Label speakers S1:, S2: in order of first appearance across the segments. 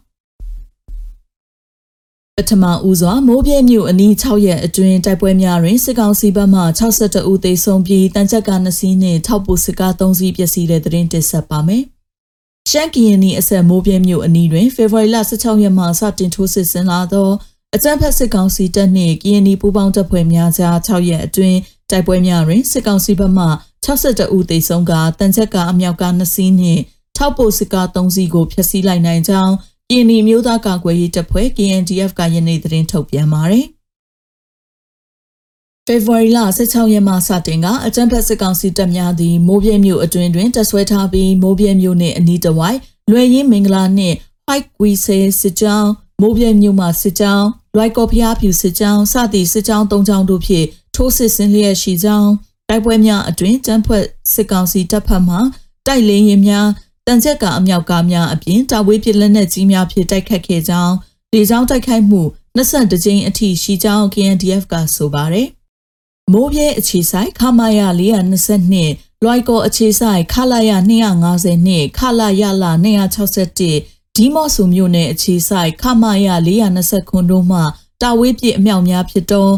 S1: ပ ထမဦးစွာမိုးပြဲမြို့အနီး6ရက်အတွင်းတိုက်ပွဲများတွင်စစ်ကောင်စီဘက်မှ62ဦးသေဆုံးပြီးတန်ကြပ်ကာ2စီးနှင့်ထောက်ပိုစစ်ကား3စီးပျက်စီးတဲ့သတင်းတင်ဆက်ပါမယ်။ရှမ်းကရင်နီအဆက်မိုးပြဲမြို့အနီးတွင်ဖေဖော်ဝါရီလ16ရက်မှစတင်ထိုးစစ်ဆင်လာသောအကြမ်းဖက်စစ်ကောင်စီတပ်နှင့်ကရင်နီပူးပေါင်းတပ်ဖွဲ့များကြား6ရက်အတွင်းတိုက်ပွဲများတွင်စစ်ကောင်စီဘက်မှ62ဦးသေဆုံးကတန်ကြပ်ကာအမြောက်ကား2စီးနှင့်ထောက်ပိုစစ်ကား3စီးကိုဖျက်ဆီးလိုက်နိုင်ကြောင်း ကရင်နီမျိုးသားကာကွယ်ရေးတပ်ဖွဲ့ KNDF ကယနေ့သတင်းထုတ်ပြန်ပါတယ်။ဖေဖော်ဝါရီလ16ရက်မှစတင်ကအကြံဖက်စစ်ကောင်စီတပ်များသည်မိုးပြဲမြို့အတွင်းတွင်တပ်ဆွဲထားပြီးမိုးပြဲမြို့နှင့်အနီးတစ်ဝိုက်လွယ်ရင်းမင်္ဂလာနှင့် White Quise စစ်ကြောင်းမိုးပြဲမြို့မှစစ်ကြောင်းလွိုက်ကော်ဖျားဖြူစစ်ကြောင်းစသည့်စစ်ကြောင်း၃ကြောင်းတို့ဖြင့်ထိုးစစ်ဆင်လျက်ရှိကြောင်းတိုက်ပွဲများအတွင်တန်းဖွဲ့စစ်ကောင်စီတပ်ဖက်မှတိုက်လင်းရင်များ တန်ချက်ကအမြောက်ကားများအပြင်တာဝေးပစ်လက်နက်ကြီးများဖြင့်တိုက်ခတ်ခဲ့ကြောင်းလေကြောင်းတိုက်ခိုက်မှု22ကြိမ်အထိရှိကြောင်း KNDF ကဆိုပါတယ်။မိုးပြဲအခြေဆိုင်ခမာယာ422လွိုက်ကောအခြေဆိုင်ခလာယာ250နဲ့ခလာယာလာ261ဒီမော့ဆူမြို့နယ်အခြေဆိုင်ခမာယာ420ခွန်တို့မှတာဝေးပြစ်အမြောက်များဖြစ်တော့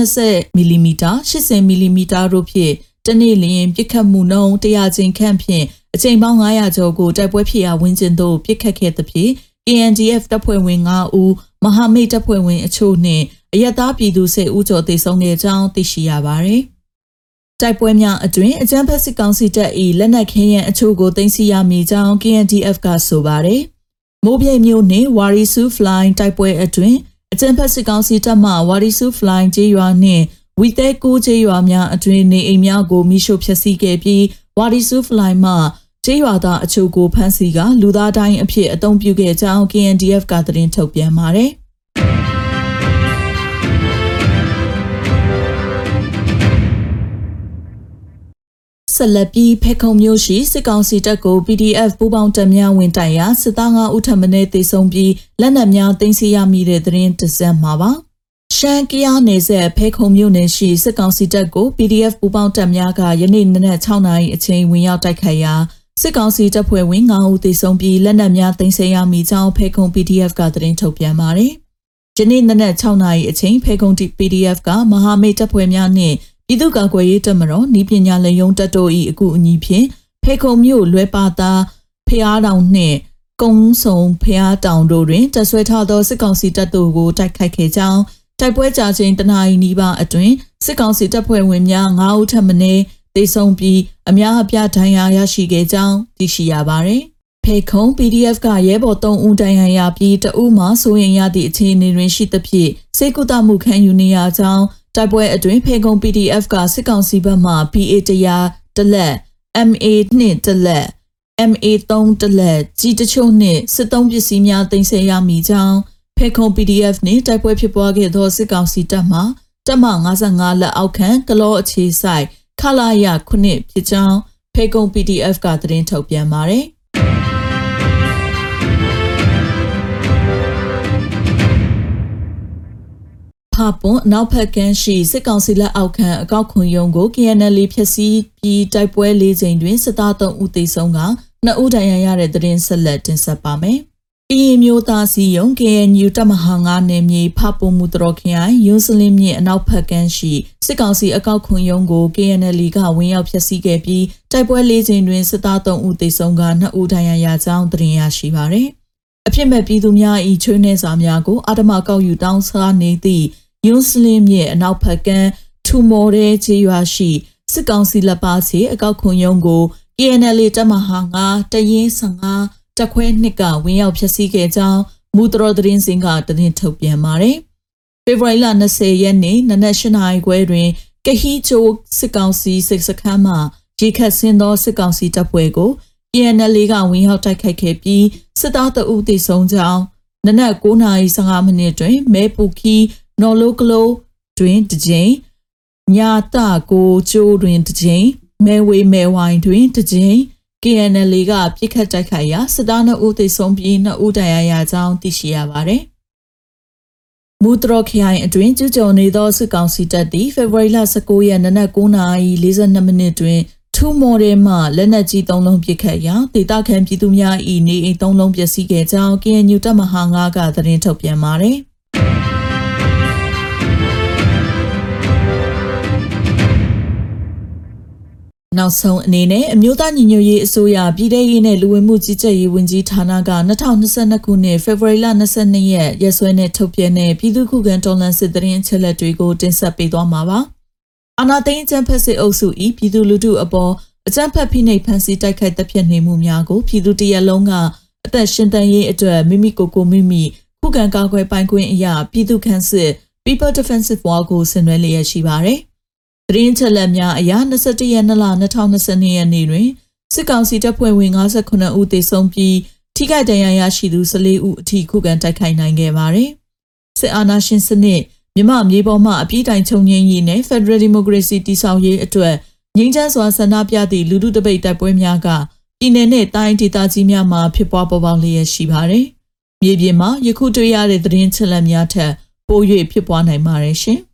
S1: 120မီလီမီတာ80မီလီမီတာတို့ဖြင့်တနေ့လျင်ပြစ်ခတ်မှုနှုန်း100ကျင်းခန့်ဖြင့် အချိန်ပေါင်း900ကျော်ကိုတိုက်ပွဲဖြစ်ရာဝင်းကျင်သို့ပြစ်ခတ်ခဲ့သဖြင့် ANDF တပ်ဖွဲ့ဝင်9ဦးမဟာမိတ်တပ်ဖွဲ့ဝင်အချို့နှင့်အယက်သားပြည်သူ10ဦးကျော်သေဆုံးခဲ့ကြောင်းသိရှိရပါသည်။တိုက်ပွဲများအတွင်အကြမ်းဖက်စစ်ကောင်စီတပ်၏လက်နက်ခဲယံအချို့ကိုတင်စီရမိကြောင်း KNDF ကဆိုပါတယ်။မိုးပြဲမျိုးနှင့်ဝါရီဆူဖလိုင်းတိုက်ပွဲအတွင်အကြမ်းဖက်စစ်ကောင်စီတပ်မှဝါရီဆူဖလိုင်းကျေးရွာနှင့်ဝီသဲကိုကျေးရွာများအတွင်နေအိမ်များကိုမိရှို့ဖျက်ဆီးခဲ့ပြီးဝါရီဆူဖလိုင်းမှ ကျေးရွာသားအချို့ကိုဖမ်းဆီးကလူသားတိုင်းအဖြစ်အသုံးပြုခဲ့ကြောင်း KNDF ကသတင်းထုတ်ပြန်ပါတယ်။ဆက်လက်ပြီးဖေခုံမျိုးရှိစစ်ကောင်စီတပ်ကို PDF ပူးပေါင်းတပ်များဝင်တိုက်ရာစစ်သား5ဦးထပ်မံတေဆုံးပြီးလက်နက်များသိမ်းဆည်းရမိတဲ့သတင်းတစက်မှာပါရှမ်းကရနယ်ဆက်ဖေခုံမြို့နယ်ရှိစစ်ကောင်စီတပ်ကို PDF ပူးပေါင်းတပ်များကယနေ့နနက်6နာရီအချိန်ဝင်ရောက်တိုက်ခိုက်ရာ စစ်ကောင်စီတပ်ဖွဲ့ဝင်9ဦးသေဆုံးပြီးလက်နက်များသိမ်းဆည်းရမိကြောင်းဖေခုံ PDF ကသတင်းထုတ်ပြန်ပါတယ်။ယနေ့နနက်6နာရီအချိန်ဖေခုံ PDF ကမဟာမိတ်တပ်ဖွဲ့များနှင့်ပြည်သူ့ကာကွယ်ရေးတပ်မတော်ဤပညာလယုံတပ်တို့၏အကူအညီဖြင့်ဖေခုံမြို့လွဲပါသားဖျားတောင်နှင့်ကုန်းဆုံဖျားတောင်တို့တွင်တပ်ဆွဲထားသောစစ်ကောင်စီတပ်တို့ကိုတိုက်ခိုက်ခဲ့ကြောင်းတိုက်ပွဲကြာချိန်တနအီနီးပါအတွင်စစ်ကောင်စီတပ်ဖွဲ့ဝင်များ9ဦးထပ်မံ သေဆုံးပြီးအများအပြားဒဏ်ရာရရှိခဲ့ကြောင်းသိရှိရပါတယ်။ဖေခုံ PDF ကရဲဘော်3ဦးဒဏ်ရာရပြီးတဦးမှဆိုရင်ရသည့်အခြေအနေတွင်ရှိသဖြင့်စေကုသမှုခံယူနေရကြောင်းတိုက်ပွဲအတွင်းဖေခုံ PDF ကစစ်ကောင်စီဘက်မှ PA တရားတလက် MA 2တလက် MA 3တလက်ကြီးတချို့နှင့်စစ်သုံးပစ္စည်းများတင်ဆက်ရမိကြောင်းဖေခုံ PDF နှင့်တိုက်ပွဲဖြစ်ပွားခဲ့သောစစ်ကောင်စီတပ်မှတပ်မ55လက်အောက်ခံကလောအခြေဆိုင် ခလာရခုနှစ်ဖြစ်ကြောင်းဖေကုံ PDF ကသတင်းထုတ်ပြန်ပါတယ်။ဖပွန်နောက်ဖက်ကန်းရှိစစ်ကောင်စီလက်အောက်ခံအကောက်ခွန်ယုံကို KNL ဖျက်ဆီးပြီးတိုက်ပွဲ၄ချိန်တွင်စစ်သား၃ဦးသေဆုံးက2ဦးဒဏ်ရာရတဲ့သတင်းဆက်လက်တင်ဆက်ပါမယ်။ ကရင်မျိုးသားစီယုံ KNU တပ်မဟာ9နယ်မြေဖပုံမှုတော်ခရိုင်ယွန်းစလင်းမြစ်အနောက်ဘက်ကမ်းရှိစစ်ကောင်စီအကောက်ခွန်ယုံကို KNL ကဝင်ရောက်ဖျက်ဆီးခဲ့ပြီးတိုက်ပွဲလေးချိန်တွင်စစ်သား3ဦးသေဆုံးက2ဦးဒဏ်ရာရကြောင်းသတင်းရရှိပါသည်။အဖြစ်မဲ့ပြည်သူများ၏ချွေးနှဲစာများကိုအာဓမကောက်ယူတောင်းစားနေသည့်ယွန်းစလင်းမြစ်အနောက်ဘက်ကမ်းထူမော်တဲ့ခြေရွာရှိစစ်ကောင်စီလက်ပါစီအကောက်ခွန်ယုံကို KNL တပ်မဟာ9တရင်15 တက်ခွဲနှစ်ကဝင်ရောက်ဖျက်ဆီးခဲ့ကြောင်းမူတတော်သတင်းစင်ကတင်ထုတ်ပြန်ပါတယ်။ဖေဖော်ဝါရီလ20ရက်နေ့နနက်၈နာရီခွဲတွင်ကဟီချိုစစ်ကောင်စီစစ်စခန်းမှရေခတ်ဆင်းသောစစ်ကောင်စီတပ်ဖွဲ့ကို PNL ကဝင်ရောက်တိုက်ခိုက်ခဲ့ပြီးစစ်သားတအုပ်သေဆုံးကြောင်းနနက်9:15မိနစ်တွင်မဲပူခီနော်လိုကလိုတွင်တကြိမ်ညာတာကိုကျိုးတွင်တကြိမ်မဲဝေမဲဝိုင်းတွင်တကြိမ် KNL ကပြစ်ခတ်တိုက်ခိုက်ရာစစ်သား2ဦးသေဆုံးပြီး2ဦးဒဏ်ရာရကြောင်းသိရှိရပါတယ်။မူတရခရိုင်အတွင်းကျူးကျော်နေသောစစ်ကောင်စီတပ်သည်ဖေဖော်ဝါရီလ19ရက်နနက်9:42မိနစ်တွင်ထူမော်ရဲမှလက်နက်ကြီး3လုံးပစ်ခတ်ရာဒေသခံပြည်သူများ၏နေအိမ်3လုံးပျက်စီးခဲ့ကြောင်း KNU တပ်မဟာ9ကသတင်းထုတ်ပြန်ပါတယ်။ နောက်ဆုံးအနေနဲ့အမျိုးသားညီညွတ်ရေးအစိုးရပြည်ထရေးနဲ့လူဝင်မှုကြီးကြပ်ရေးဝန်ကြီးဌာနက2022ခုနှစ်ဖေဖော်ဝါရီလ22ရက်ရက်စွဲနဲ့ထုတ်ပြန်တဲ့ပြည်သူ့ခုခံတော်လှန်စစ်တရင်ချက်လက်တွေကိုတင်ဆက်ပေးသွားမှာပါ။အာနာသိန်းအကြံဖက်စစ်အုပ်စု၏ပြည်သူလူထုအပေါ်အကြံဖက်ဖိနှိပ်ဖန်ဆီးတိုက်ခိုက်တပ်ဖြတ်နေမှုများကိုပြည်သူတရက်လုံးကအသက်ရှင်တန်ရေးအတွက်မိမိကိုယ်ကိုမိမိခုခံကာကွယ်ပိုင်ခွင့်အရာပြည်သူ့ခန့်စစ် People Defensive War ကိုဆင်နွှဲလျက်ရှိပါတယ်။ သတင်းချက်လက်များအရ21ရက်နေ့လ2022ရက်နေ့တွင်စစ်ကောင်စီတပ်ဖွဲ့ဝင်59ဦးသေဆုံးပြီးထိခိုက်ဒဏ်ရာရရှိသူ14ဦးအထိခုခံတိုက်ခိုက်နိုင်ခဲ့ပါတယ်။စစ်အာဏာရှင်စနစ်မြမမြေပေါ်မှအပြည့်တိုင်ချုပ်ငြိမ်းရေးနဲ့ Federal Democracy တည်ဆောက်ရေးအတွက်ငြိမ်းချမ်းစွာဆန္ဒပြသည့်လူထုတပိတ်တိုက်ပွဲများကပြည်내နဲ့တိုင်းဒေသကြီးများမှာဖြစ်ပွားပေါ်ပေါက်လျက်ရှိပါတယ်။မြေပြင်မှာယခုတွေ့ရတဲ့သတင်းချက်လက်များထက်ပို၍ဖြစ်ပွားနိုင်ပါတယ်ရှင်။